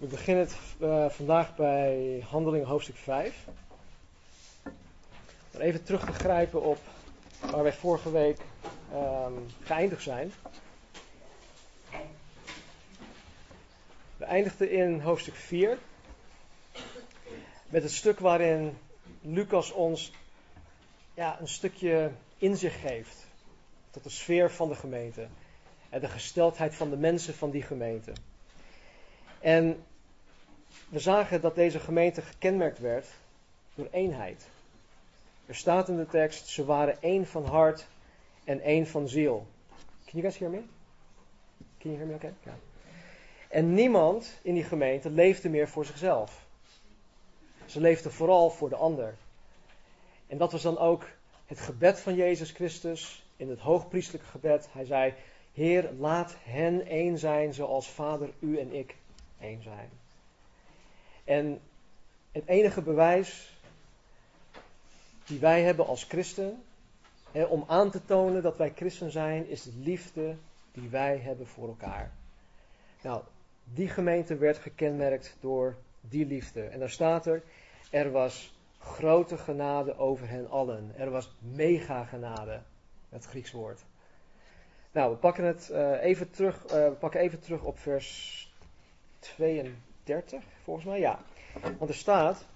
We beginnen het uh, vandaag bij Handelingen hoofdstuk 5. Maar even terug te grijpen op waar wij vorige week um, geëindigd zijn. We eindigden in hoofdstuk 4 met het stuk waarin Lucas ons ja, een stukje inzicht geeft tot de sfeer van de gemeente en de gesteldheid van de mensen van die gemeente. En we zagen dat deze gemeente gekenmerkt werd door eenheid. Er staat in de tekst, ze waren één van hart en één van ziel. Can you guys hear me? Can you hear me okay? En niemand in die gemeente leefde meer voor zichzelf. Ze leefden vooral voor de ander. En dat was dan ook het gebed van Jezus Christus in het hoogpriestelijke gebed. Hij zei: Heer, laat hen één zijn zoals Vader, u en ik één zijn. En het enige bewijs die wij hebben als christen, hè, om aan te tonen dat wij christen zijn, is de liefde die wij hebben voor elkaar. Nou, die gemeente werd gekenmerkt door die liefde. En daar staat er, er was grote genade over hen allen. Er was mega genade, het Grieks woord. Nou, we pakken het uh, even terug, uh, we pakken even terug op vers 32, volgens mij, ja. Want er staat,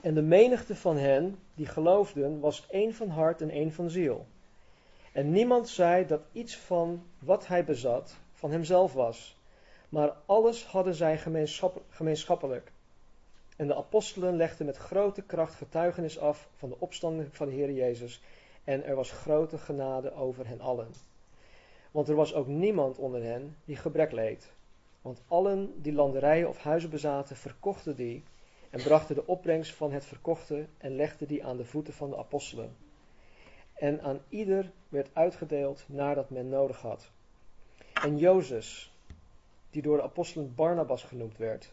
en de menigte van hen die geloofden was één van hart en één van ziel. En niemand zei dat iets van wat hij bezat van hemzelf was, maar alles hadden zij gemeenschappelijk. En de apostelen legden met grote kracht getuigenis af van de opstanding van de Heer Jezus, en er was grote genade over hen allen. Want er was ook niemand onder hen die gebrek leed. Want allen die landerijen of huizen bezaten, verkochten die en brachten de opbrengst van het verkochte en legden die aan de voeten van de apostelen. En aan ieder werd uitgedeeld nadat men nodig had. En Jozef, die door de apostelen Barnabas genoemd werd.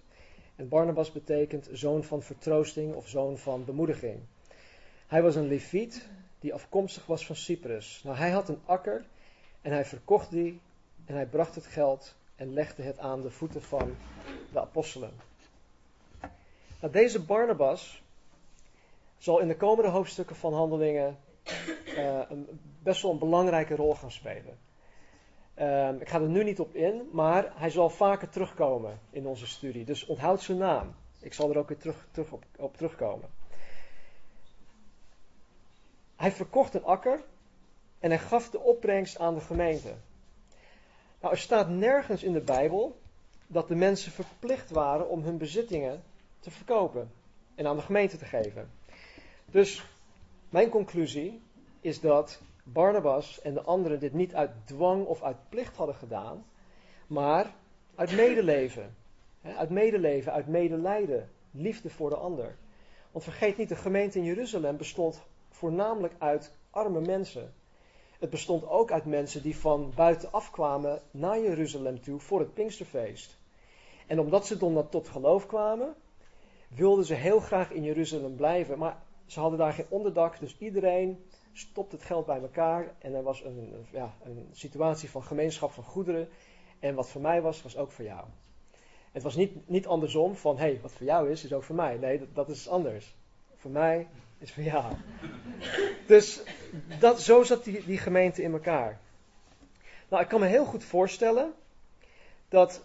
En Barnabas betekent zoon van vertroosting of zoon van bemoediging. Hij was een leviet die afkomstig was van Cyprus. Nou, hij had een akker en hij verkocht die en hij bracht het geld en legde het aan de voeten van de apostelen. Nou, deze Barnabas zal in de komende hoofdstukken van Handelingen uh, een, best wel een belangrijke rol gaan spelen. Uh, ik ga er nu niet op in, maar hij zal vaker terugkomen in onze studie. Dus onthoud zijn naam. Ik zal er ook weer terug, terug op, op terugkomen. Hij verkocht een akker en hij gaf de opbrengst aan de gemeente. Nou, er staat nergens in de Bijbel dat de mensen verplicht waren om hun bezittingen te verkopen en aan de gemeente te geven. Dus mijn conclusie is dat Barnabas en de anderen dit niet uit dwang of uit plicht hadden gedaan, maar uit medeleven. Uit medeleven, uit medelijden, liefde voor de ander. Want vergeet niet, de gemeente in Jeruzalem bestond voornamelijk uit arme mensen. Het bestond ook uit mensen die van buitenaf kwamen naar Jeruzalem toe voor het Pinksterfeest. En omdat ze dan tot geloof kwamen, wilden ze heel graag in Jeruzalem blijven. Maar ze hadden daar geen onderdak, dus iedereen stopte het geld bij elkaar. En er was een, ja, een situatie van gemeenschap van goederen. En wat voor mij was, was ook voor jou. Het was niet, niet andersom van, hé, hey, wat voor jou is, is ook voor mij. Nee, dat, dat is anders. Voor mij Dus dat, zo zat die, die gemeente in elkaar. Nou, ik kan me heel goed voorstellen dat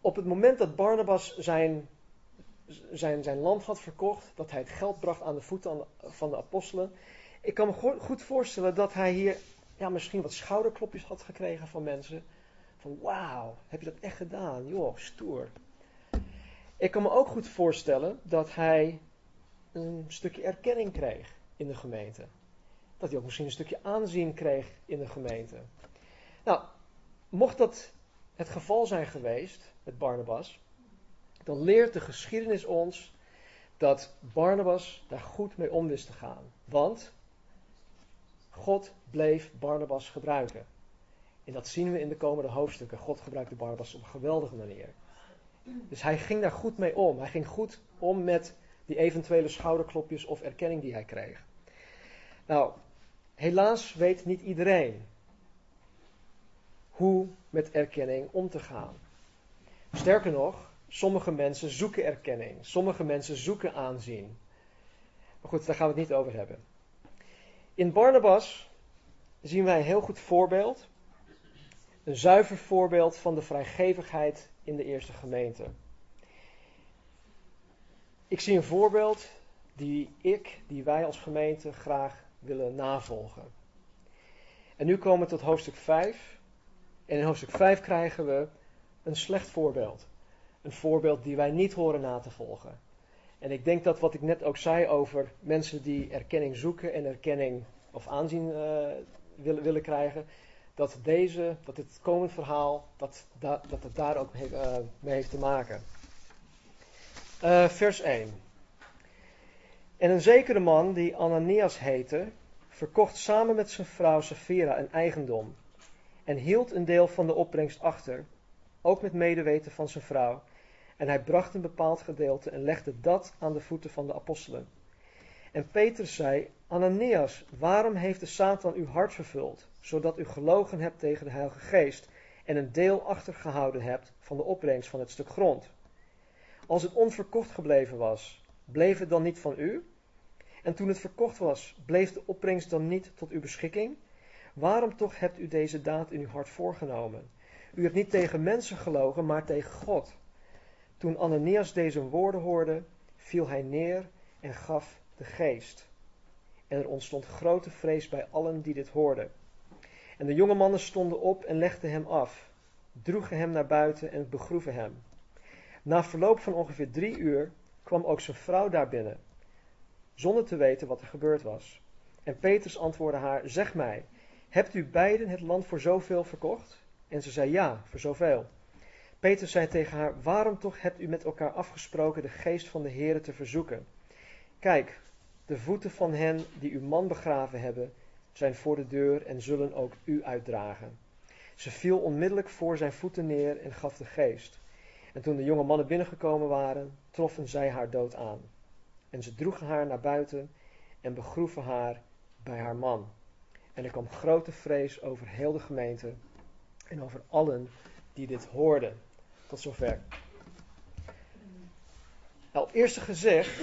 op het moment dat Barnabas zijn, zijn, zijn land had verkocht, dat hij het geld bracht aan de voeten van de apostelen. Ik kan me goed voorstellen dat hij hier ja, misschien wat schouderklopjes had gekregen van mensen. Van wauw, heb je dat echt gedaan? Joh, stoer. Ik kan me ook goed voorstellen dat hij een stukje erkenning kreeg in de gemeente. Dat hij ook misschien een stukje aanzien kreeg in de gemeente. Nou, mocht dat het geval zijn geweest met Barnabas, dan leert de geschiedenis ons dat Barnabas daar goed mee om wist te gaan. Want God bleef Barnabas gebruiken. En dat zien we in de komende hoofdstukken. God gebruikte Barnabas op een geweldige manier. Dus hij ging daar goed mee om. Hij ging goed om met die eventuele schouderklopjes of erkenning die hij kreeg. Nou, helaas weet niet iedereen hoe met erkenning om te gaan. Sterker nog, Sommige mensen zoeken erkenning. Sommige mensen zoeken aanzien. Maar goed, daar gaan we het niet over hebben. In Barnabas zien wij een heel goed voorbeeld. Een zuiver voorbeeld van de vrijgevigheid in de eerste gemeente. Ik zie een voorbeeld die ik, die wij als gemeente graag willen navolgen. En nu komen we tot hoofdstuk 5. En in hoofdstuk 5 krijgen we een slecht voorbeeld. Een voorbeeld die wij niet horen na te volgen. En ik denk dat wat ik net ook zei over mensen die erkenning zoeken en erkenning of aanzien uh, willen, willen krijgen, dat deze, dat dit komend verhaal, dat, dat, dat het daar ook mee, mee heeft te maken. Uh, vers 1. En een zekere man die Ananias heette, verkocht samen met zijn vrouw Safira een eigendom en hield een deel van de opbrengst achter, ook met medeweten van zijn vrouw. En hij bracht een bepaald gedeelte en legde dat aan de voeten van de apostelen. En Petrus zei: Ananias, waarom heeft de Satan uw hart vervuld, zodat u gelogen hebt tegen de Heilige Geest en een deel achtergehouden hebt van de opbrengst van het stuk grond? Als het onverkocht gebleven was, bleef het dan niet van u? En toen het verkocht was, bleef de opbrengst dan niet tot uw beschikking? Waarom toch hebt u deze daad in uw hart voorgenomen? U hebt niet tegen mensen gelogen, maar tegen God. Toen Ananias deze woorden hoorde, viel hij neer en gaf de geest. En er ontstond grote vrees bij allen die dit hoorden. En de jonge mannen stonden op en legden hem af, droegen hem naar buiten en begroeven hem. Na verloop van ongeveer drie uur kwam ook zijn vrouw daar binnen, zonder te weten wat er gebeurd was. En Petrus antwoordde haar: Zeg mij, hebt u beiden het land voor zoveel verkocht? En ze zei: Ja, voor zoveel. Petrus zei tegen haar: Waarom toch hebt u met elkaar afgesproken de geest van de Heere te verzoeken? Kijk, de voeten van hen die uw man begraven hebben, zijn voor de deur en zullen ook u uitdragen. Ze viel onmiddellijk voor zijn voeten neer en gaf de geest. En toen de jonge mannen binnengekomen waren, troffen zij haar dood aan. En ze droegen haar naar buiten en begroeven haar bij haar man. En er kwam grote vrees over heel de gemeente en over allen die dit hoorden. Tot zover. Nou, op eerste gezicht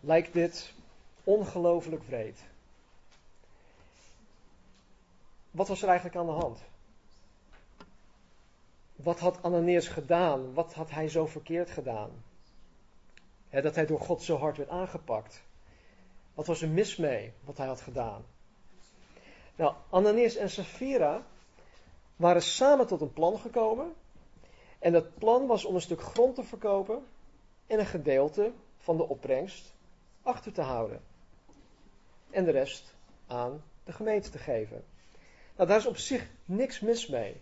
lijkt dit ongelooflijk vreed. Wat was er eigenlijk aan de hand? Wat had Ananias gedaan? Wat had hij zo verkeerd gedaan? dat hij door God zo hard werd aangepakt. Wat was er mis mee wat hij had gedaan? Nou, Ananias en Safira waren samen tot een plan gekomen. En dat plan was om een stuk grond te verkopen en een gedeelte van de opbrengst achter te houden. En de rest aan de gemeente te geven. Nou, daar is op zich niks mis mee.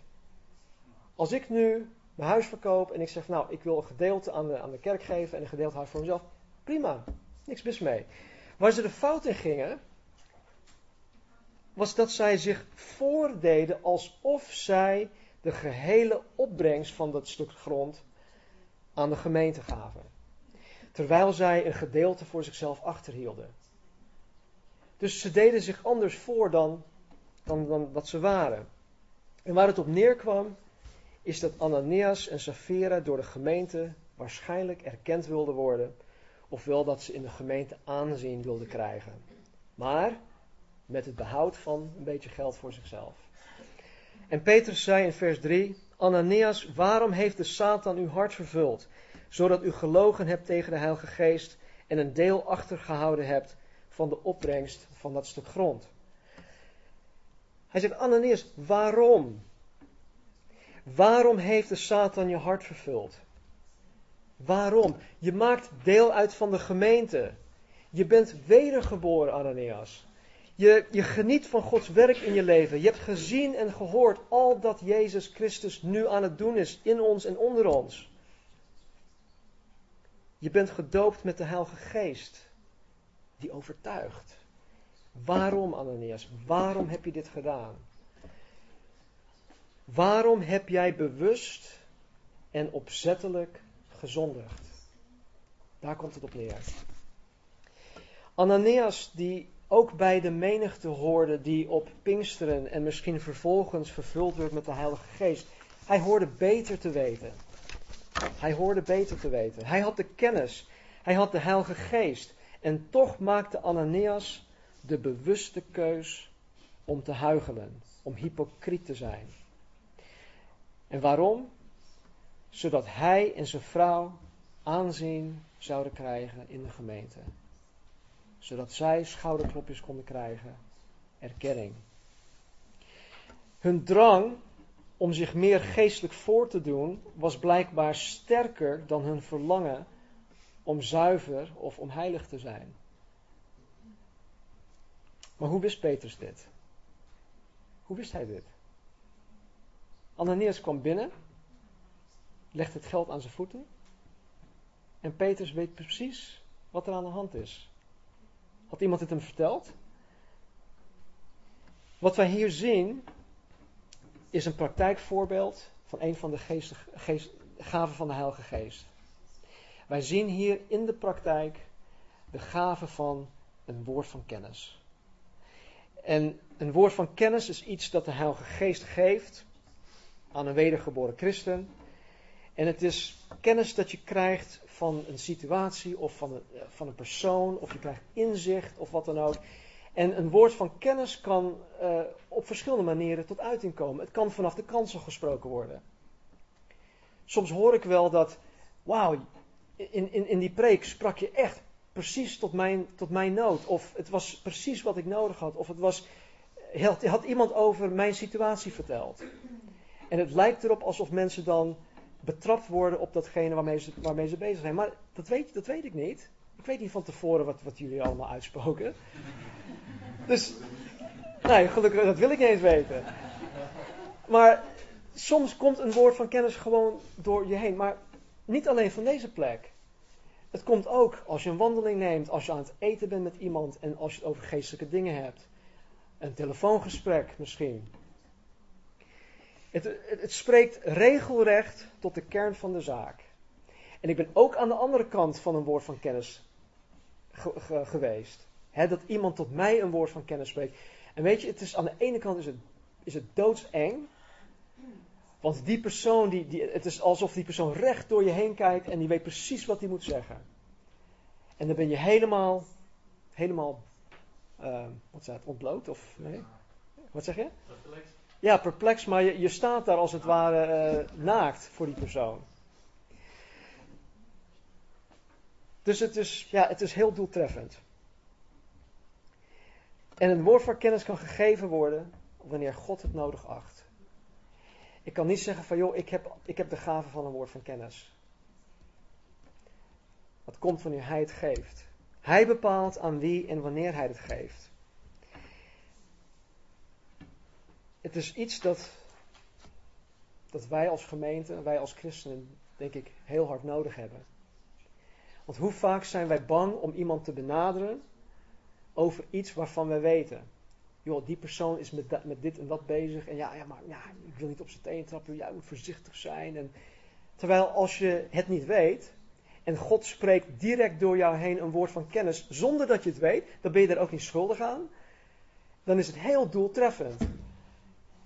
Als ik nu mijn huis verkoop en ik zeg, nou, ik wil een gedeelte aan de, aan de kerk geven en een gedeelte hou voor mezelf, prima, niks mis mee. Waar ze de fout in gingen, was dat zij zich voordeden alsof zij de gehele opbrengst van dat stuk grond aan de gemeente gaven. Terwijl zij een gedeelte voor zichzelf achterhielden. Dus ze deden zich anders voor dan, dan, dan wat ze waren. En waar het op neerkwam, is dat Ananias en Safira door de gemeente waarschijnlijk erkend wilden worden, ofwel dat ze in de gemeente aanzien wilden krijgen. Maar met het behoud van een beetje geld voor zichzelf. En Petrus zei in vers 3: Ananias, waarom heeft de Satan uw hart vervuld, zodat u gelogen hebt tegen de Heilige Geest en een deel achtergehouden hebt van de opbrengst van dat stuk grond? Hij zegt: Ananias, waarom? Waarom heeft de Satan je hart vervuld? Waarom? Je maakt deel uit van de gemeente. Je bent wedergeboren, Ananias. Je, je geniet van Gods werk in je leven. Je hebt gezien en gehoord al dat Jezus Christus nu aan het doen is in ons en onder ons. Je bent gedoopt met de Heilige Geest, die overtuigt. Waarom, Ananias? Waarom heb je dit gedaan? Waarom heb jij bewust en opzettelijk gezondigd? Daar komt het op neer. Ananias, die ook bij de menigte hoorde die op Pinksteren en misschien vervolgens vervuld werd met de Heilige Geest, hij hoorde beter te weten. Hij hoorde beter te weten. Hij had de kennis. Hij had de Heilige Geest. En toch maakte Ananias de bewuste keus om te huigelen, om hypocriet te zijn. En waarom? Zodat hij en zijn vrouw aanzien zouden krijgen in de gemeente. Zodat zij schouderklopjes konden krijgen, erkenning. Hun drang om zich meer geestelijk voor te doen was blijkbaar sterker dan hun verlangen om zuiver of om heilig te zijn. Maar hoe wist Petrus dit? Hoe wist hij dit? Ananias kwam binnen, legde het geld aan zijn voeten. En Petrus weet precies wat er aan de hand is. Had iemand het hem verteld? Wat wij hier zien is een praktijkvoorbeeld van een van de gaven van de Heilige Geest. Wij zien hier in de praktijk de gave van een woord van kennis. En een woord van kennis is iets dat de Heilige Geest geeft aan een wedergeboren christen. En het is kennis dat je krijgt van een situatie of van een, eh, van een persoon, of je krijgt inzicht of wat dan ook. En een woord van kennis kan uh, op verschillende manieren tot uiting komen. Het kan vanaf de kansel gesproken worden. Soms hoor ik wel dat, wauw, in, in, in die preek sprak je echt precies tot mijn, tot mijn nood. Of het was precies wat ik nodig had. Of het was, had, had iemand over mijn situatie verteld. En het lijkt erop alsof mensen dan betrapt worden op datgene waarmee ze, waarmee ze bezig zijn. Maar dat weet, dat weet ik niet. Ik weet niet van tevoren wat, wat jullie allemaal uitspoken. Dus, nee, gelukkig, dat wil ik niet eens weten. Maar soms komt een woord van kennis gewoon door je heen. Maar niet alleen van deze plek. Het komt ook als je een wandeling neemt, als je aan het eten bent met iemand en als je het over geestelijke dingen hebt. Een telefoongesprek misschien. Het, het, het, spreekt regelrecht tot de kern van de zaak. En ik ben ook aan de andere kant van een woord van kennis geweest. dat iemand tot mij een woord van kennis spreekt. En weet je, het is, aan de ene kant is het, is het doodseng. Want die persoon, die, die, het is alsof die persoon recht door je heen kijkt en die weet precies wat hij moet zeggen. En dan ben je helemaal, helemaal, uh, wat dat, ontbloot of nee? Wat zeg je? Perplex. Ja, perplex, maar je, je staat daar als het ware uh, naakt voor die persoon. Dus het is, ja, het is heel doeltreffend. En een woord van kennis kan gegeven worden wanneer God het nodig acht. Ik kan niet zeggen van joh, ik heb, ik heb de gave van een woord van kennis. Dat komt wanneer Hij het geeft. Hij bepaalt aan wie en wanneer Hij het geeft. Het is iets dat, dat wij als gemeente, wij als christenen, denk ik, heel hard nodig hebben. Want hoe vaak zijn wij bang om iemand te benaderen over iets waarvan wij weten joh, die persoon is met, met dit en dat bezig. En ja, ja, maar ik wil niet op zijn teen trappen. Jij moet voorzichtig zijn. En, terwijl als je het niet weet. En God spreekt direct door jou heen een woord van kennis. Zonder dat je het weet. Dan ben je er ook niet schuldig aan. Dan is het heel doeltreffend.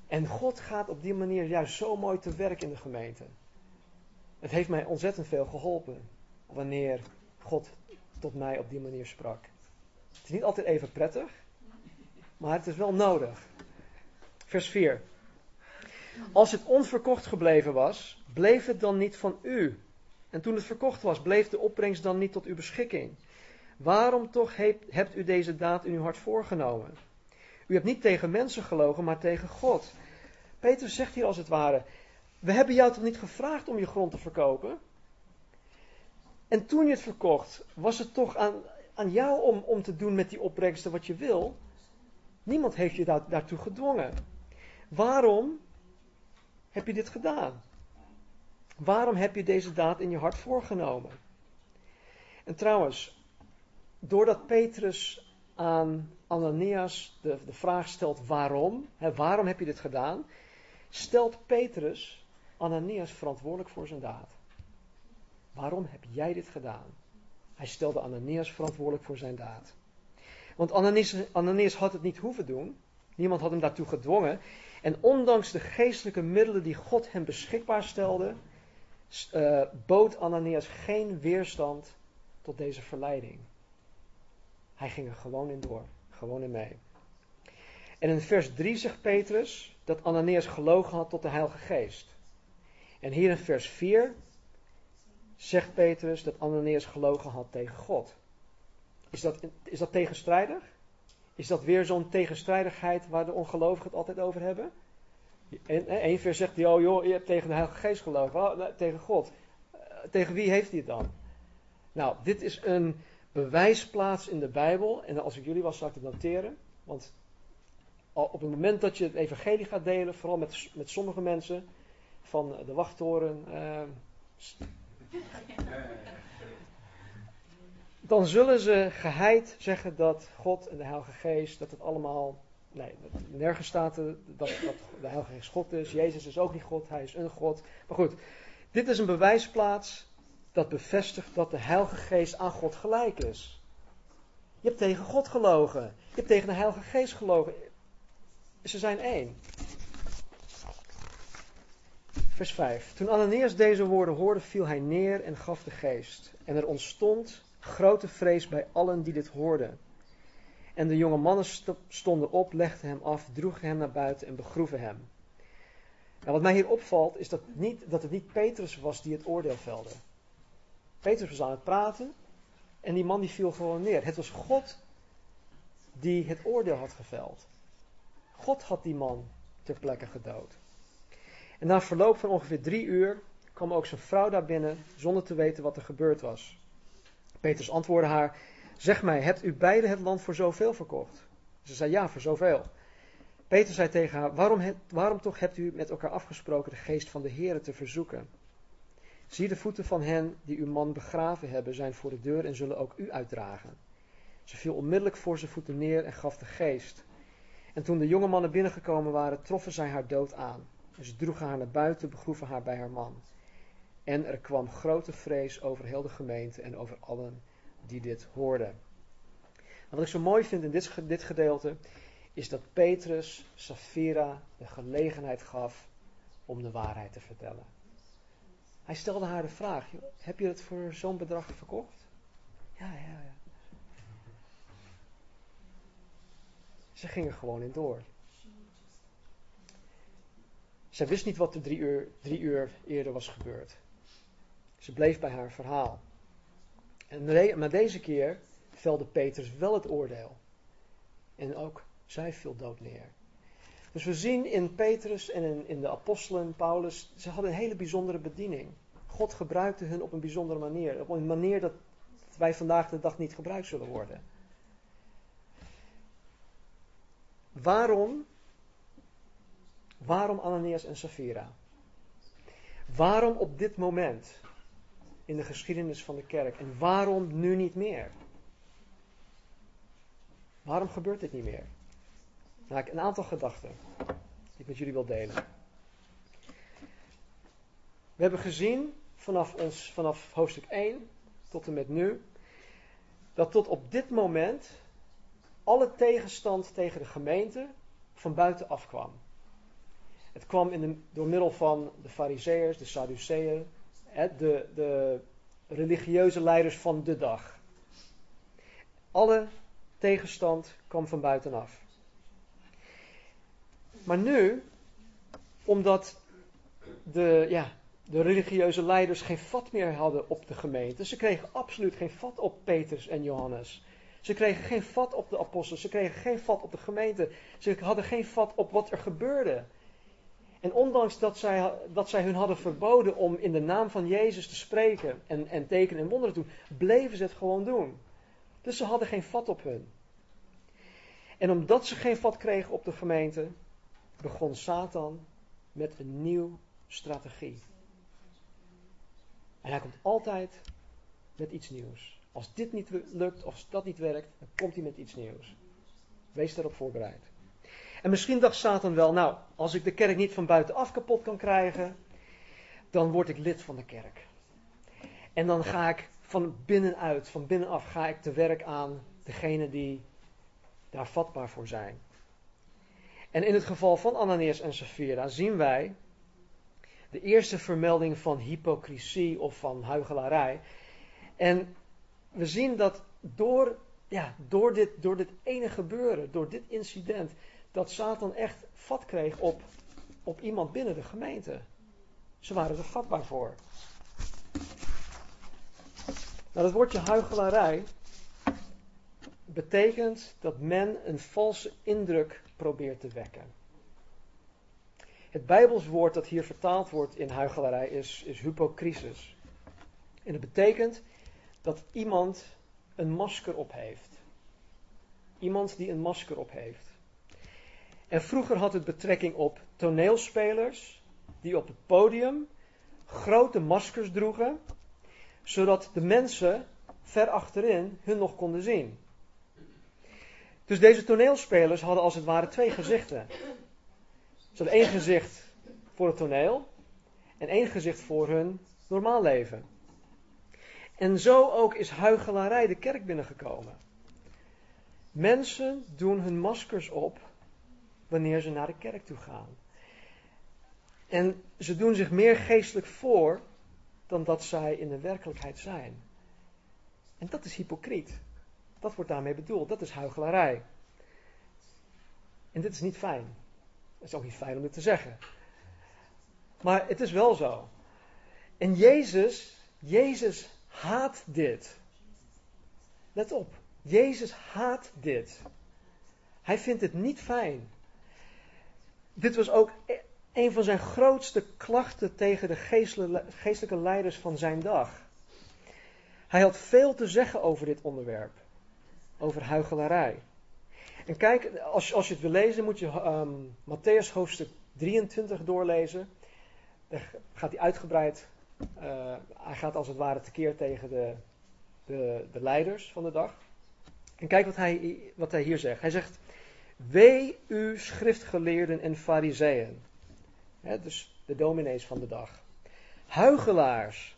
En God gaat op die manier juist zo mooi te werk in de gemeente. Het heeft mij ontzettend veel geholpen. Wanneer God tot mij op die manier sprak. Het is niet altijd even prettig. Maar het is wel nodig. Vers 4. Als het onverkocht gebleven was, bleef het dan niet van u? En toen het verkocht was, bleef de opbrengst dan niet tot uw beschikking? Waarom toch hebt u deze daad in uw hart voorgenomen? U hebt niet tegen mensen gelogen, maar tegen God. Petrus zegt hier als het ware: We hebben jou toch niet gevraagd om je grond te verkopen? En toen je het verkocht, was het toch aan, aan jou om, om te doen met die opbrengsten wat je wil? Niemand heeft je daar, daartoe gedwongen. Waarom heb je dit gedaan? Waarom heb je deze daad in je hart voorgenomen? En trouwens, doordat Petrus aan Ananias de, de vraag stelt waarom, hè, waarom heb je dit gedaan, stelt Petrus Ananias verantwoordelijk voor zijn daad. Waarom heb jij dit gedaan? Hij stelde Ananias verantwoordelijk voor zijn daad. Want Ananias, had het niet hoeven doen. Niemand had hem daartoe gedwongen. En ondanks de geestelijke middelen die God hem beschikbaar stelde, uh, bood Ananias geen weerstand tot deze verleiding. Hij ging er gewoon in door, gewoon in mee. En in vers 3 zegt Petrus dat Ananias gelogen had tot de Heilige Geest. En hier in vers 4 zegt Petrus dat Ananias gelogen had tegen God. Is dat, is dat tegenstrijdig? Is dat weer zo'n tegenstrijdigheid waar de ongelovigen het altijd over hebben? En één vers zegt hij, oh joh, je hebt tegen de Heilige Geest gelogen. Oh, tegen God. Eh, tegen wie heeft hij het dan? Nou, dit is een bewijsplaats in de Bijbel. En als ik jullie was, zou ik het noteren. Want op het moment dat je het evangelie gaat delen, vooral met, met sommige mensen van de wachttoren, uh, dan zullen ze geheid zeggen dat God en de Heilige Geest, dat het allemaal, nee, nergens staat dat, dat de Heilige Geest God is. Jezus is ook niet God, hij is een God. Maar goed, dit is een bewijsplaats dat bevestigt dat de Heilige Geest aan God gelijk is. Je hebt tegen God gelogen. Je hebt tegen de Heilige Geest gelogen. Ze zijn één. Vers 5. Toen Ananias deze woorden hoorde, viel hij neer en gaf de geest. En er ontstond grote vrees bij allen die dit hoorden. En de jonge mannen stonden op, legden hem af, droegen hem naar buiten en begroeven hem. Nou, wat mij hier opvalt, is dat, niet, dat het niet Petrus was die het oordeel velde. Petrus was aan het praten en die man die viel gewoon neer. Het was God die het oordeel had geveld. God had die man ter plekke gedood. En na verloop van ongeveer drie uur kwam ook zijn vrouw daar binnen zonder te weten wat er gebeurd was. Petrus antwoordde haar: Zeg mij, hebt u beide het land voor zoveel verkocht? Ze zei ja, voor zoveel. Petrus zei tegen haar: waarom, waarom toch hebt u met elkaar afgesproken de geest van de Heer te verzoeken? Zie de voeten van hen die uw man begraven hebben zijn voor de deur en zullen ook u uitdragen. Ze viel onmiddellijk voor zijn voeten neer en gaf de geest. En toen de jonge mannen binnengekomen waren, troffen zij haar dood aan. En ze droegen haar naar buiten, begroeven haar bij haar man. En er kwam grote vrees over heel de gemeente en over allen die dit hoorden. wat ik zo mooi vind in dit, dit gedeelte, is dat Petrus Safira de gelegenheid gaf om de waarheid te vertellen. Hij stelde haar de vraag: Heb je het voor zo'n bedrag verkocht? Ja, ja, ja. Ze gingen gewoon in door. Zij wist niet wat er drie uur, drie uur eerder was gebeurd. Ze bleef bij haar verhaal. En, maar deze keer velde Petrus wel het oordeel. En ook zij viel dood neer. Dus we zien in Petrus en in, in de apostelen, Paulus, ze hadden een hele bijzondere bediening. God gebruikte hun op een bijzondere manier. Op een manier dat wij vandaag de dag niet gebruikt zullen worden. Waarom? Waarom Ananias en Safira? Waarom op dit moment in de geschiedenis van de kerk? En waarom nu niet meer? Waarom gebeurt dit niet meer? Nou, een aantal gedachten die ik met jullie wil delen. We hebben gezien vanaf, ons, vanaf hoofdstuk 1 tot en met nu, dat tot op dit moment alle tegenstand tegen de gemeente van buitenaf kwam. Het kwam in de, door middel van de Fariseërs, de Sadduceeën, de, de religieuze leiders van de dag. Alle tegenstand kwam van buitenaf. Maar nu, omdat de, ja, de religieuze leiders geen vat meer hadden op de gemeente, ze kregen absoluut geen vat op Petrus en Johannes. Ze kregen geen vat op de apostelen, ze kregen geen vat op de gemeente, ze hadden geen vat op wat er gebeurde. En ondanks dat zij, dat zij hun hadden verboden om in de naam van Jezus te spreken en, en tekenen en wonderen te doen, bleven ze het gewoon doen. Dus ze hadden geen vat op hun. En omdat ze geen vat kregen op de gemeente, begon Satan met een nieuwe strategie. En hij komt altijd met iets nieuws. Als dit niet lukt, of als dat niet werkt, dan komt hij met iets nieuws. Wees daarop voorbereid. En misschien dacht Satan wel, nou, als ik de kerk niet van buitenaf kapot kan krijgen, dan word ik lid van de kerk. En dan ga ik van binnenuit, van binnenaf, ga ik te werk aan degene die daar vatbaar voor zijn. En in het geval van Ananias en Sapphira zien wij de eerste vermelding van hypocrisie of van huigelarij. En we zien dat door, ja, door, dit, door dit ene gebeuren, door dit incident, dat Satan echt vat kreeg op, op iemand binnen de gemeente. Ze waren er vatbaar voor. Nou, dat woordje huigelarij betekent dat men een valse indruk probeert te wekken. Het Bijbels woord dat hier vertaald wordt in huigelarij is, is hypocrisis. En het betekent dat iemand een masker op heeft. Iemand die een masker op heeft. En vroeger had het betrekking op toneelspelers die op het podium grote maskers droegen, zodat de mensen ver achterin hun nog konden zien. Dus deze toneelspelers hadden als het ware twee gezichten. Ze hadden één gezicht voor het toneel en één gezicht voor hun normaal leven. En zo ook is huigelarij de kerk binnengekomen. Mensen doen hun maskers op wanneer ze naar de kerk toe gaan. En ze doen zich meer geestelijk voor dan dat zij in de werkelijkheid zijn. En dat is hypocriet. Dat wordt daarmee bedoeld. Dat is huigelarij. En dit is niet fijn. Het is ook niet fijn om dit te zeggen. Maar het is wel zo. En Jezus, Jezus haat dit. Let op. Jezus haat dit. Hij vindt het niet fijn. Dit was ook e- een van zijn grootste klachten tegen de geestelijke leiders van zijn dag. Hij had veel te zeggen over dit onderwerp. Over huigelarij. En kijk, als, als je het wil lezen, moet je um, Matthäus hoofdstuk 23 doorlezen. Daar gaat hij uitgebreid. Uh, hij gaat als het ware tekeer tegen de, de, de leiders van de dag. En kijk wat hij, wat hij hier zegt. Hij zegt: Wee u schriftgeleerden en fariseeën. dus de dominees van de dag. Huigelaars.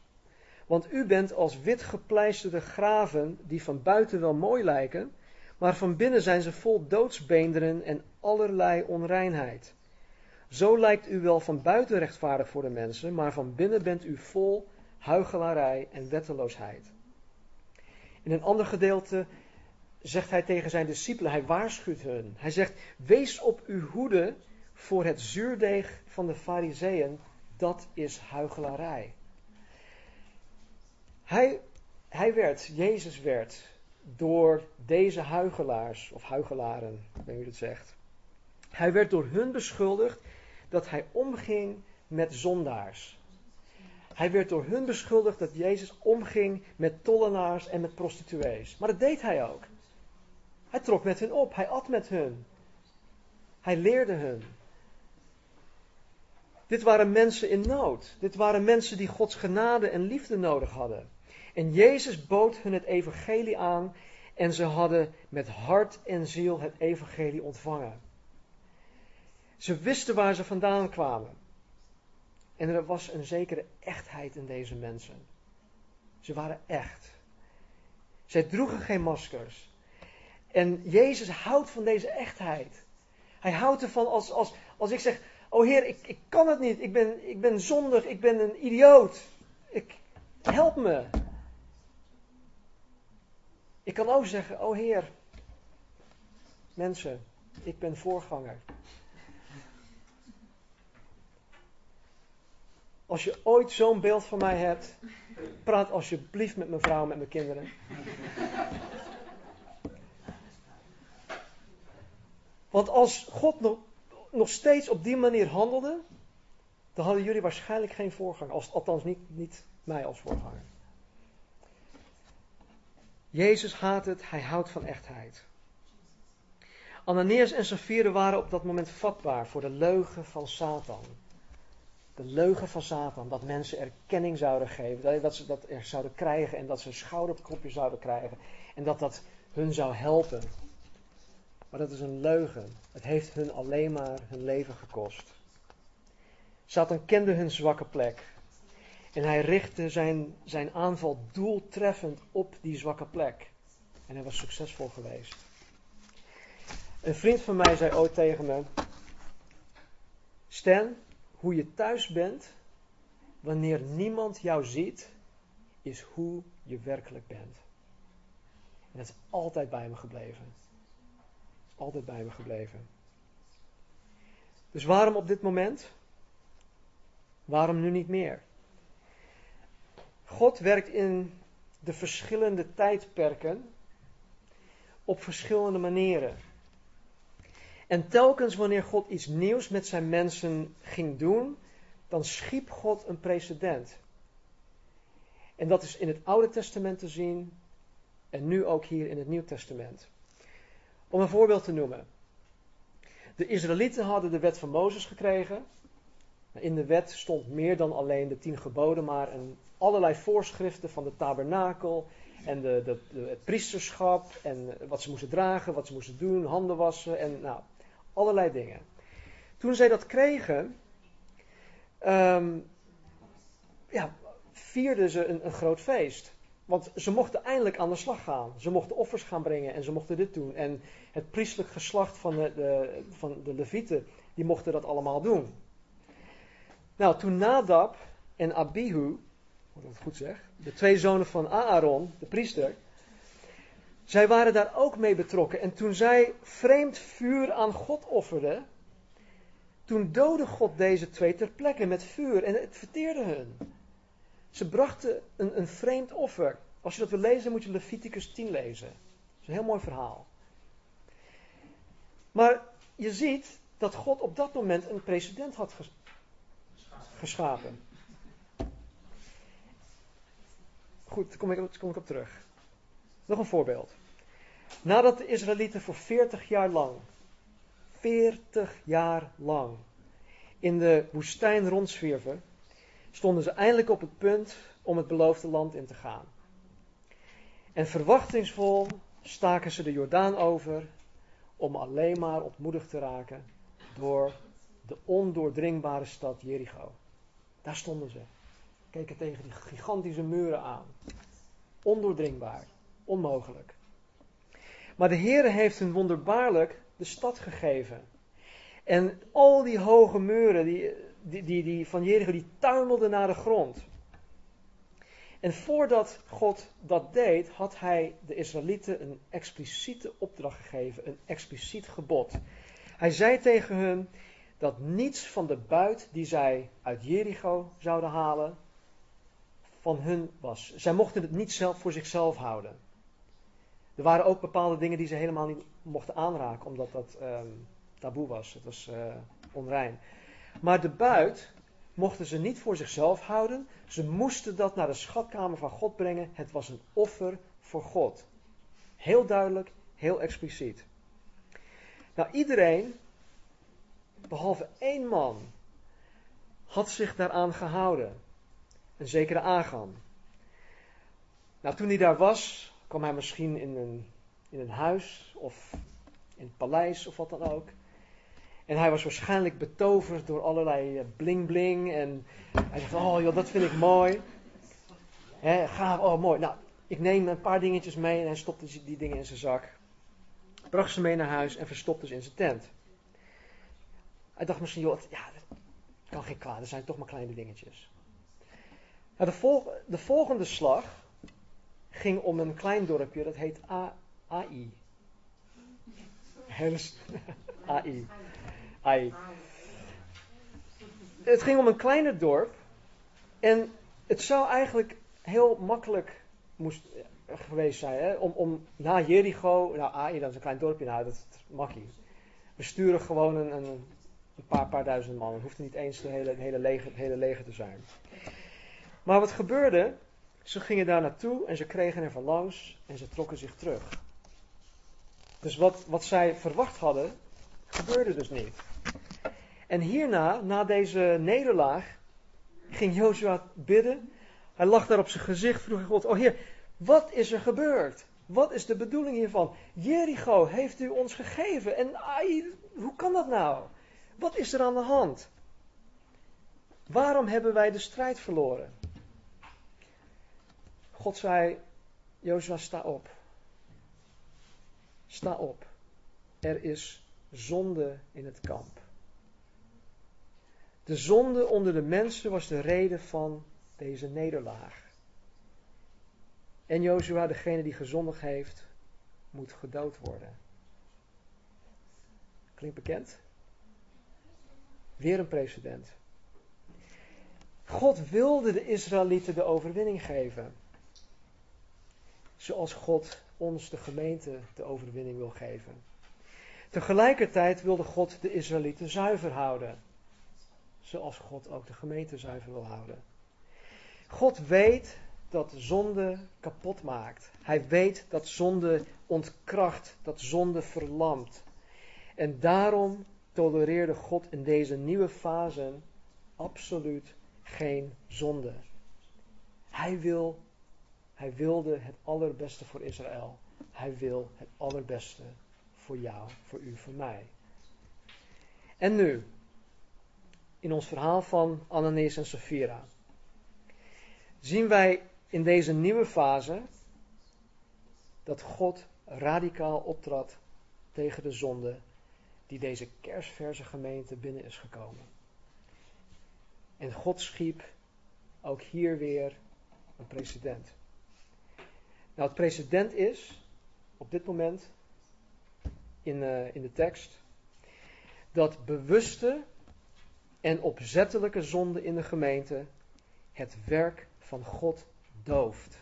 Want u bent als witgepleisterde graven die van buiten wel mooi lijken, maar van binnen zijn ze vol doodsbeenderen en allerlei onreinheid. Zo lijkt u wel van buiten rechtvaardig voor de mensen, maar van binnen bent u vol huigelarij en wetteloosheid. In een ander gedeelte zegt hij tegen zijn discipelen, hij waarschuwt hun. Hij zegt, wees op uw hoede voor het zuurdeeg van de fariseeën, dat is huigelarij. Hij, hij werd, Jezus werd, door deze huigelaars, of huigelaren, hoe het zegt. Hij werd door hun beschuldigd dat hij omging met zondaars. Hij werd door hun beschuldigd dat Jezus omging met tollenaars en met prostituees. Maar dat deed hij ook. Hij trok met hen op, hij at met hun. Hij leerde hun. Dit waren mensen in nood. Dit waren mensen die Gods genade en liefde nodig hadden. En Jezus bood hun het evangelie aan en ze hadden met hart en ziel het evangelie ontvangen. Ze wisten waar ze vandaan kwamen. En er was een zekere echtheid in deze mensen. Ze waren echt. Zij droegen geen maskers. En Jezus houdt van deze echtheid. Hij houdt ervan als, als, als ik zeg: Oh Heer, ik, ik kan het niet. Ik ben, ik ben zondig. Ik ben een idioot. Ik, help me. Ik kan ook zeggen: Oh Heer, mensen, ik ben voorganger. Als je ooit zo'n beeld van mij hebt, praat alsjeblieft met mijn vrouw, met mijn kinderen. Want als God nog, nog steeds op die manier handelde, dan hadden jullie waarschijnlijk geen voorganger. Althans niet, niet mij als voorganger. Jezus haat het, hij houdt van echtheid. Ananias en Sapphira waren op dat moment vatbaar voor de leugen van Satan. De leugen van Satan, dat mensen erkenning zouden geven, dat ze dat er zouden krijgen en dat ze een zouden krijgen en dat dat hun zou helpen. Maar dat is een leugen. Het heeft hun alleen maar hun leven gekost. Satan kende hun zwakke plek. En hij richtte zijn, zijn aanval doeltreffend op die zwakke plek. En hij was succesvol geweest. Een vriend van mij zei ooit tegen me: Stan, hoe je thuis bent, wanneer niemand jou ziet, is hoe je werkelijk bent. En dat is altijd bij me gebleven. Altijd bij me gebleven. Dus waarom op dit moment? Waarom nu niet meer? God werkt in de verschillende tijdperken op verschillende manieren. En telkens wanneer God iets nieuws met zijn mensen ging doen, dan schiep God een precedent. En dat is in het Oude Testament te zien en nu ook hier in het Nieuw Testament. Om een voorbeeld te noemen. De Israëlieten hadden de wet van Mozes gekregen. In de wet stond meer dan alleen de tien geboden, maar een, allerlei voorschriften van de tabernakel en de, het priesterschap en wat ze moesten dragen, wat ze moesten doen, handen wassen en nou, allerlei dingen. Toen zij dat kregen, um, ja, vierden ze een, een groot feest. Want ze mochten eindelijk aan de slag gaan. Ze mochten offers gaan brengen en ze mochten dit doen. En het priestelijk geslacht van de, de, van de Levieten, die mochten dat allemaal doen. Nou, toen Nadab en Abihu, ik het goed zeg, de twee zonen van Aaron, de priester, zij waren daar ook mee betrokken. En toen zij vreemd vuur aan God offerden, toen doodde God deze twee ter plekke met vuur en het verteerde hun. Ze brachten een, een vreemd offer. Als je dat wil lezen, moet je Leviticus 10 lezen. Dat is een heel mooi verhaal. Maar je ziet dat God op dat moment een precedent had geschapen. Goed, daar kom ik, kom ik op terug. Nog een voorbeeld. Nadat de Israëlieten voor 40 jaar lang, 40 jaar lang, in de woestijn rondzwierven, stonden ze eindelijk op het punt om het beloofde land in te gaan. En verwachtingsvol staken ze de Jordaan over om alleen maar ontmoedigd te raken door de ondoordringbare stad Jericho. Daar stonden ze. Keken tegen die gigantische muren aan. Ondoordringbaar. Onmogelijk. Maar de Heere heeft hun wonderbaarlijk de stad gegeven. En al die hoge muren die, die, die, die van Jericho, die tuimelden naar de grond. En voordat God dat deed, had hij de Israëlieten een expliciete opdracht gegeven, een expliciet gebod. Hij zei tegen hun dat niets van de buit die zij uit Jericho zouden halen, van hun was. Zij mochten het niet zelf voor zichzelf houden. Er waren ook bepaalde dingen die ze helemaal niet mochten aanraken, omdat dat um, taboe was. Het was uh, onrein. Maar de buit mochten ze niet voor zichzelf houden. Ze moesten dat naar de schatkamer van God brengen. Het was een offer voor God. Heel duidelijk, heel expliciet. Nou, iedereen, behalve één man, had zich daaraan gehouden. Een zekere Agan. Nou, toen hij daar was, kwam hij misschien in een, in een huis of in het paleis of wat dan ook. En hij was waarschijnlijk betoverd door allerlei eh, bling bling. En hij dacht, oh joh, dat vind ik mooi. He, gaaf, oh mooi. Nou, ik neem een paar dingetjes mee en hij stopte die dingen in zijn zak. Bracht ze mee naar huis en verstopte ze in zijn tent. Hij dacht misschien, joh, ja, dat kan geen kwaad, er zijn toch maar kleine dingetjes. Nou, de, de volgende slag ging om een klein dorpje, dat heet A AI. AI. Ai. Het ging om een kleiner dorp. En het zou eigenlijk heel makkelijk moest, eh, geweest zijn. Hè? Om, om na Jericho, nou Ai, dat is een klein dorpje, nou dat is makkie. We sturen gewoon een, een, een paar, duizend man. Het hoeft niet eens de hele, hele, leger, hele leger te zijn. Maar wat gebeurde? Ze gingen daar naartoe en ze kregen er van langs en ze trokken zich terug. Dus wat, wat zij verwacht hadden, gebeurde dus niet. En hierna, na deze nederlaag, ging Jozua bidden. Hij lag daar op zijn gezicht, vroeg God, oh Heer, wat is er gebeurd? Wat is de bedoeling hiervan? Jericho heeft u ons gegeven. En ai, hoe kan dat nou? Wat is er aan de hand? Waarom hebben wij de strijd verloren? God zei, Jozua, sta op. Sta op. Er is zonde in het kamp. De zonde onder de mensen was de reden van deze nederlaag. En Jozua, degene die gezondigd heeft, moet gedood worden. Klinkt bekend? Weer een precedent. God wilde de Israëlieten de overwinning geven. Zoals God ons, de gemeente, de overwinning wil geven. Tegelijkertijd wilde God de Israëlieten zuiver houden. Zoals God ook de gemeente zuiver wil houden. God weet dat zonde kapot maakt. Hij weet dat zonde ontkracht, dat zonde verlamt. En daarom tolereerde God in deze nieuwe fase absoluut geen zonde. Hij, wil, hij wilde het allerbeste voor Israël. Hij wil het allerbeste voor jou, voor u, voor mij. En nu, in ons verhaal van Ananias en Sapphira, zien wij in deze nieuwe fase dat God radicaal optrad tegen de zonde die deze kerstverse gemeente binnen is gekomen. En God schiep ook hier weer een precedent. Nou, het precedent is op dit moment in, uh, in de tekst dat bewuste en opzettelijke zonde in de gemeente het werk van God dooft.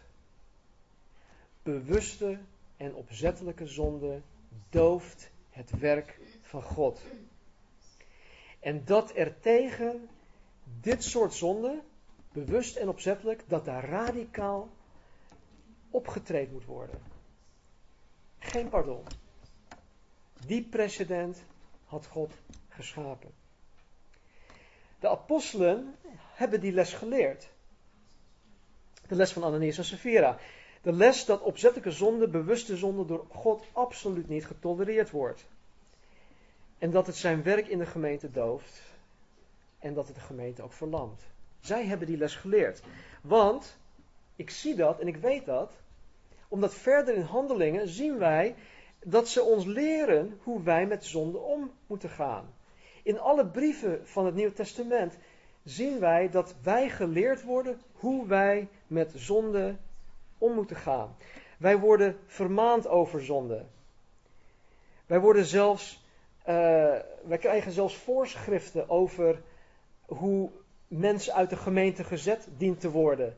Bewuste en opzettelijke zonde dooft het werk van God. En dat er tegen dit soort zonde, bewust en opzettelijk, dat daar radicaal opgetreden moet worden. Geen pardon. Die precedent had God geschapen. De apostelen hebben die les geleerd. De les van Ananias en Sapphira. De les dat opzettelijke zonde, bewuste zonde door God absoluut niet getolereerd wordt. En dat het zijn werk in de gemeente dooft. En dat het de gemeente ook verlamt. Zij hebben die les geleerd. Want, ik zie dat en ik weet dat. Omdat verder in handelingen zien wij dat ze ons leren hoe wij met zonde om moeten gaan. In alle brieven van het Nieuwe Testament zien wij dat wij geleerd worden hoe wij met zonde om moeten gaan. Wij worden vermaand over zonde. Wij worden zelfs, wij krijgen zelfs voorschriften over hoe mensen uit de gemeente gezet dient te worden.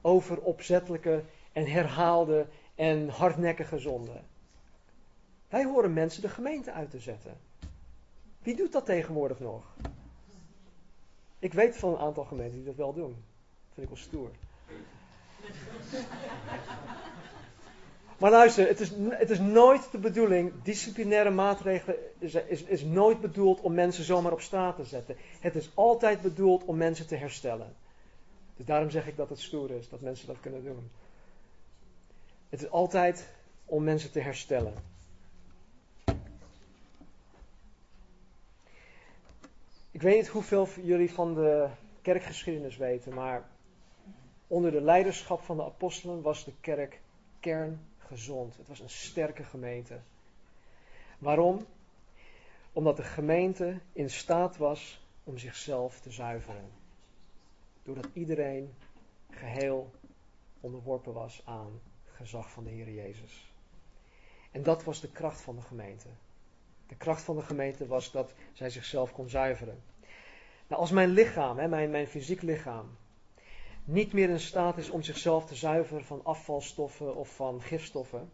Over opzettelijke en herhaalde en hardnekkige zonde. Wij horen mensen de gemeente uit te zetten. Wie doet dat tegenwoordig nog? Ik weet van een aantal gemeenten die dat wel doen. Dat vind ik wel stoer. Maar luister, het is, het is nooit de bedoeling, disciplinaire maatregelen is, is, is nooit bedoeld om mensen zomaar op straat te zetten. Het is altijd bedoeld om mensen te herstellen. Dus daarom zeg ik dat het stoer is, dat mensen dat kunnen doen. Het is altijd om mensen te herstellen. Ik weet niet hoeveel jullie van de kerkgeschiedenis weten, maar onder de leiderschap van de apostelen was de kerk kerngezond. Het was een sterke gemeente. Waarom? Omdat de gemeente in staat was om zichzelf te zuiveren. Doordat iedereen geheel onderworpen was aan gezag van de Heer Jezus. En dat was de kracht van de gemeente. De kracht van de gemeente was dat zij zichzelf kon zuiveren. Nou, als mijn lichaam, hè, mijn, mijn fysiek lichaam, niet meer in staat is om zichzelf te zuiveren van afvalstoffen of van gifstoffen,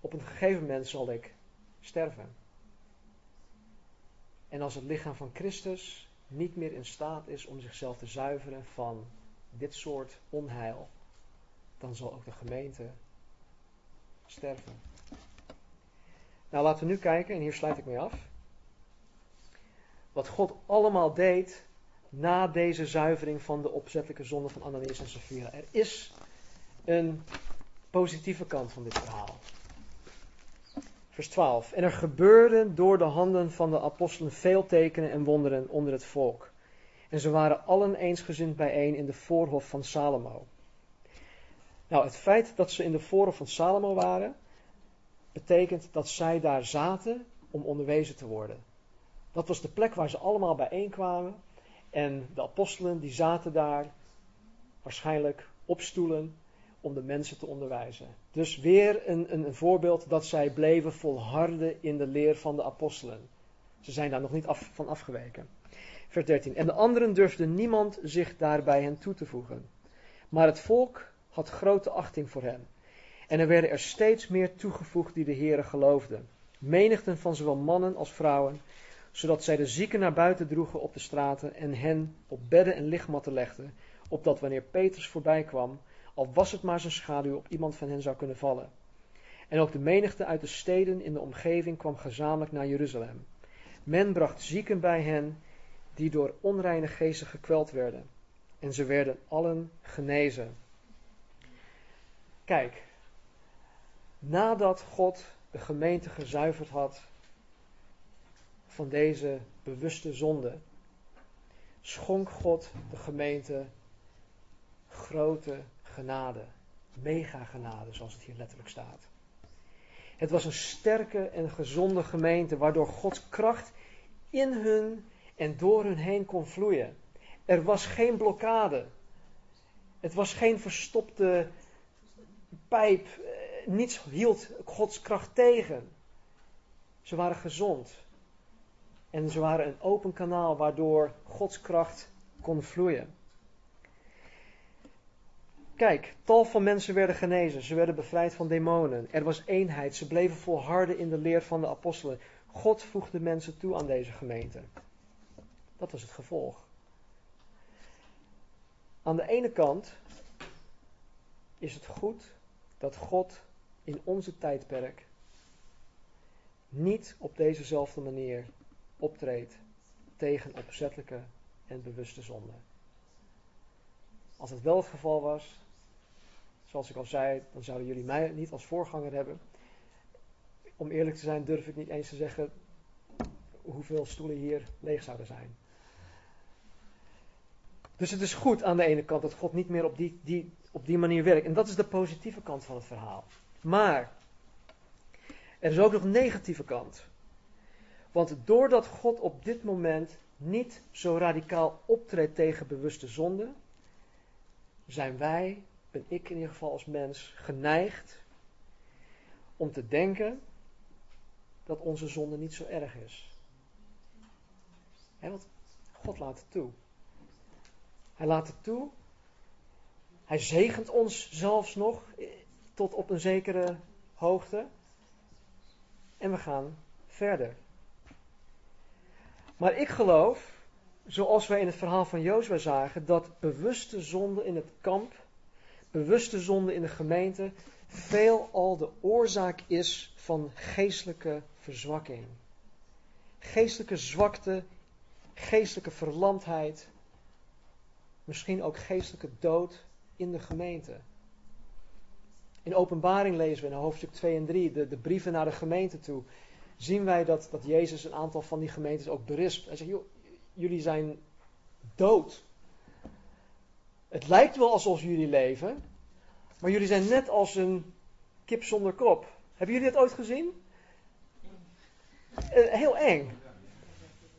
op een gegeven moment zal ik sterven. En als het lichaam van Christus niet meer in staat is om zichzelf te zuiveren van dit soort onheil, dan zal ook de gemeente sterven. Nou, laten we nu kijken, en hier sluit ik mee af. Wat God allemaal deed na deze zuivering van de opzettelijke zonde van Ananias en Sapphira. Er is een positieve kant van dit verhaal. Vers 12. En er gebeurden door de handen van de apostelen veel tekenen en wonderen onder het volk. En ze waren allen eensgezind bijeen in de voorhof van Salomo. Nou, het feit dat ze in de voorhof van Salomo waren, betekent dat zij daar zaten om onderwezen te worden. Dat was de plek waar ze allemaal bijeenkwamen En de apostelen die zaten daar waarschijnlijk op stoelen om de mensen te onderwijzen. Dus weer een, een, een voorbeeld dat zij bleven volharden in de leer van de apostelen. Ze zijn daar nog niet af, van afgeweken. Vers 13. En de anderen durfde niemand zich daarbij hen toe te voegen. Maar het volk had grote achting voor hen. En er werden er steeds meer toegevoegd die de Heeren geloofden. Menigten van zowel mannen als vrouwen, zodat zij de zieken naar buiten droegen op de straten en hen op bedden en lichtmatten legden, opdat wanneer Petrus voorbij kwam, al was het maar zijn schaduw, op iemand van hen zou kunnen vallen. En ook de menigte uit de steden in de omgeving kwam gezamenlijk naar Jeruzalem. Men bracht zieken bij hen die door onreine geesten gekweld werden. En ze werden allen genezen. Kijk, nadat God de gemeente gezuiverd had van deze bewuste zonde, schonk God de gemeente grote genade. Mega genade, zoals het hier letterlijk staat. Het was een sterke en gezonde gemeente, waardoor Gods kracht in hun en door hun heen kon vloeien. Er was geen blokkade. Het was geen verstopte pijp. Eh, niets hield Gods kracht tegen. Ze waren gezond. En ze waren een open kanaal waardoor Gods kracht kon vloeien. Kijk, tal van mensen werden genezen. Ze werden bevrijd van demonen. Er was eenheid. Ze bleven volharden in de leer van de apostelen. God voegde mensen toe aan deze gemeente. Dat was het gevolg. Aan de ene kant is het goed dat God in onze tijdperk niet op dezezelfde manier optreedt tegen opzettelijke en bewuste zonde. Als het wel het geval was, zoals ik al zei, dan zouden jullie mij niet als voorganger hebben. Om eerlijk te zijn durf ik niet eens te zeggen hoeveel stoelen hier leeg zouden zijn. Dus het is goed aan de ene kant dat God niet meer op die, die, op die manier werkt. En dat is de positieve kant van het verhaal. Maar er is ook nog een negatieve kant. Want doordat God op dit moment niet zo radicaal optreedt tegen bewuste zonde, zijn wij, ben ik in ieder geval als mens, geneigd om te denken dat onze zonde niet zo erg is. He, want God laat het toe. Hij laat het toe. Hij zegent ons zelfs nog tot op een zekere hoogte. En we gaan verder. Maar ik geloof, zoals wij in het verhaal van Jozua zagen, dat bewuste zonde in het kamp, bewuste zonde in de gemeente, veelal de oorzaak is van geestelijke verzwakking. Geestelijke zwakte, geestelijke verlamdheid, misschien ook geestelijke dood in de gemeente. In openbaring lezen we in hoofdstuk 2 en 3, de, de brieven naar de gemeente toe, zien wij dat, dat Jezus een aantal van die gemeentes ook berispt. Hij zegt, jullie zijn dood. Het lijkt wel alsof jullie leven, maar jullie zijn net als een kip zonder kop. Hebben jullie dat ooit gezien? Eh, heel eng.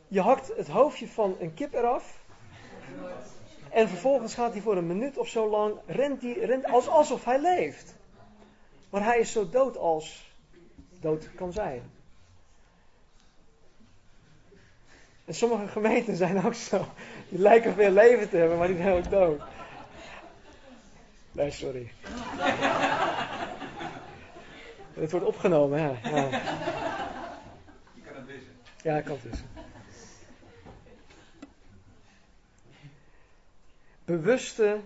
Je hakt het hoofdje van een kip eraf en vervolgens gaat hij voor een minuut of zo lang, rent hij, rent als, alsof hij leeft. Maar hij is zo dood als dood kan zijn. En sommige gemeenten zijn ook zo. Die lijken veel leven te hebben, maar die zijn ook dood. Nee, sorry. Het wordt opgenomen, ja. ja. Je kan het wissen. Ja, ik kan het wissen. bewuste,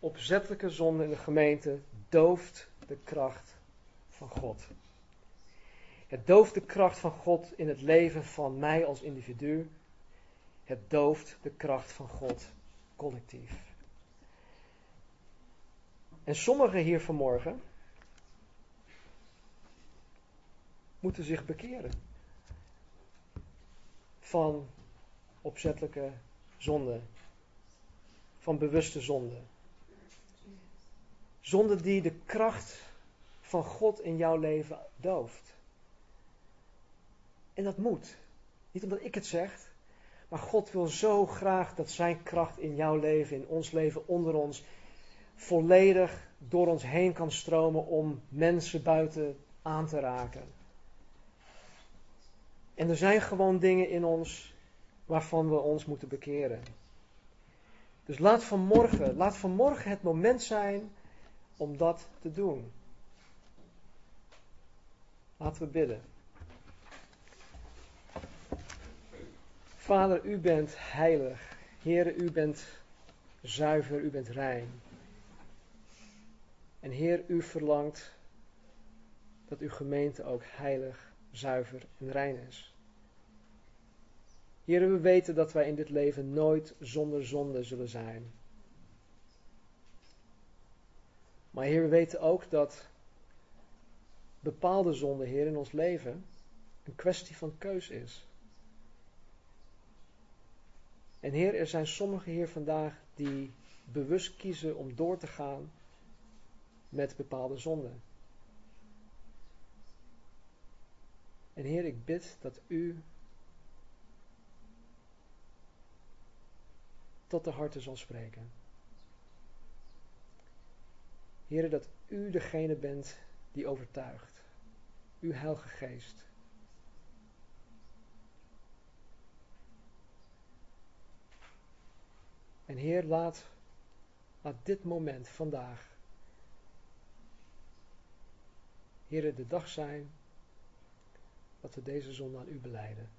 opzettelijke zonde in de gemeente dooft de kracht van God. Het dooft de kracht van God in het leven van mij als individu. Het dooft de kracht van God collectief. En sommigen hier vanmorgen moeten zich bekeren van opzettelijke zonde van bewuste zonde. Zonde die de kracht van God in jouw leven dooft. En dat moet. Niet omdat ik het zeg, Maar God wil zo graag dat Zijn kracht in jouw leven, in ons leven, onder ons, volledig door ons heen kan stromen om mensen buiten aan te raken. En er zijn gewoon dingen in ons waarvan we ons moeten bekeren. Dus laat vanmorgen, laat vanmorgen het moment zijn om dat te doen. Laten we bidden. Vader, u bent heilig. Heer, u bent zuiver, u bent rein. En Heer, u verlangt dat uw gemeente ook heilig, zuiver en rein is. Heer, we weten dat wij in dit leven nooit zonder zonde zullen zijn. Maar Heer, we weten ook dat bepaalde zonde, Heer, in ons leven een kwestie van keus is. En Heer, er zijn sommigen hier vandaag die bewust kiezen om door te gaan met bepaalde zonden. En Heer, ik bid dat U tot de harten zal spreken. Heer, dat U degene bent die overtuigt. Uw Heilige Geest. En Heer, laat, laat dit moment vandaag, Heer, de dag zijn dat we deze zonde aan U beleiden.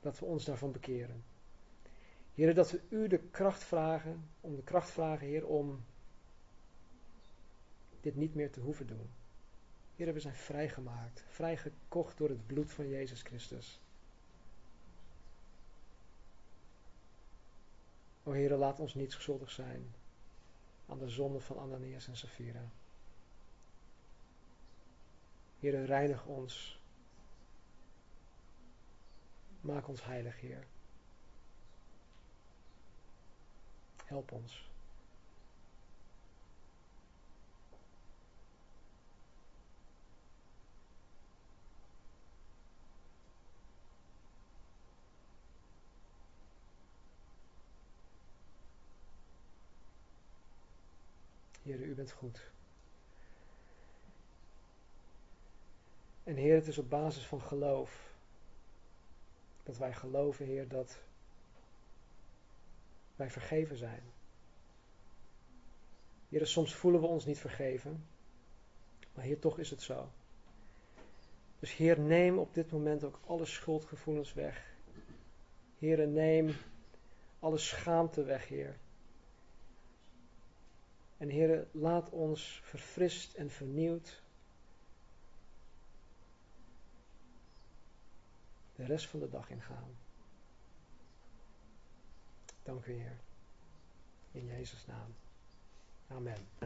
Dat we ons daarvan bekeren. Heer, dat we U de kracht vragen, om de kracht vragen, Heer, om dit niet meer te hoeven doen. Heer, we zijn vrijgemaakt, vrijgekocht door het bloed van Jezus Christus. O Heer, laat ons niet schuldig zijn aan de zonde van Ananias en Sapphira. Heer, reinig ons. Maak ons heilig, Heer. Help ons. Heer, u bent goed. En Heer, het is op basis van geloof. Dat wij geloven, Heer, dat wij vergeven zijn. Heer, soms voelen we ons niet vergeven. Maar Heer, toch is het zo. Dus Heer, neem op dit moment ook alle schuldgevoelens weg. Heer, neem alle schaamte weg, Heer. En Heer, laat ons verfrist en vernieuwd de rest van de dag ingaan. Dank u, Heer. In Jezus' naam. Amen.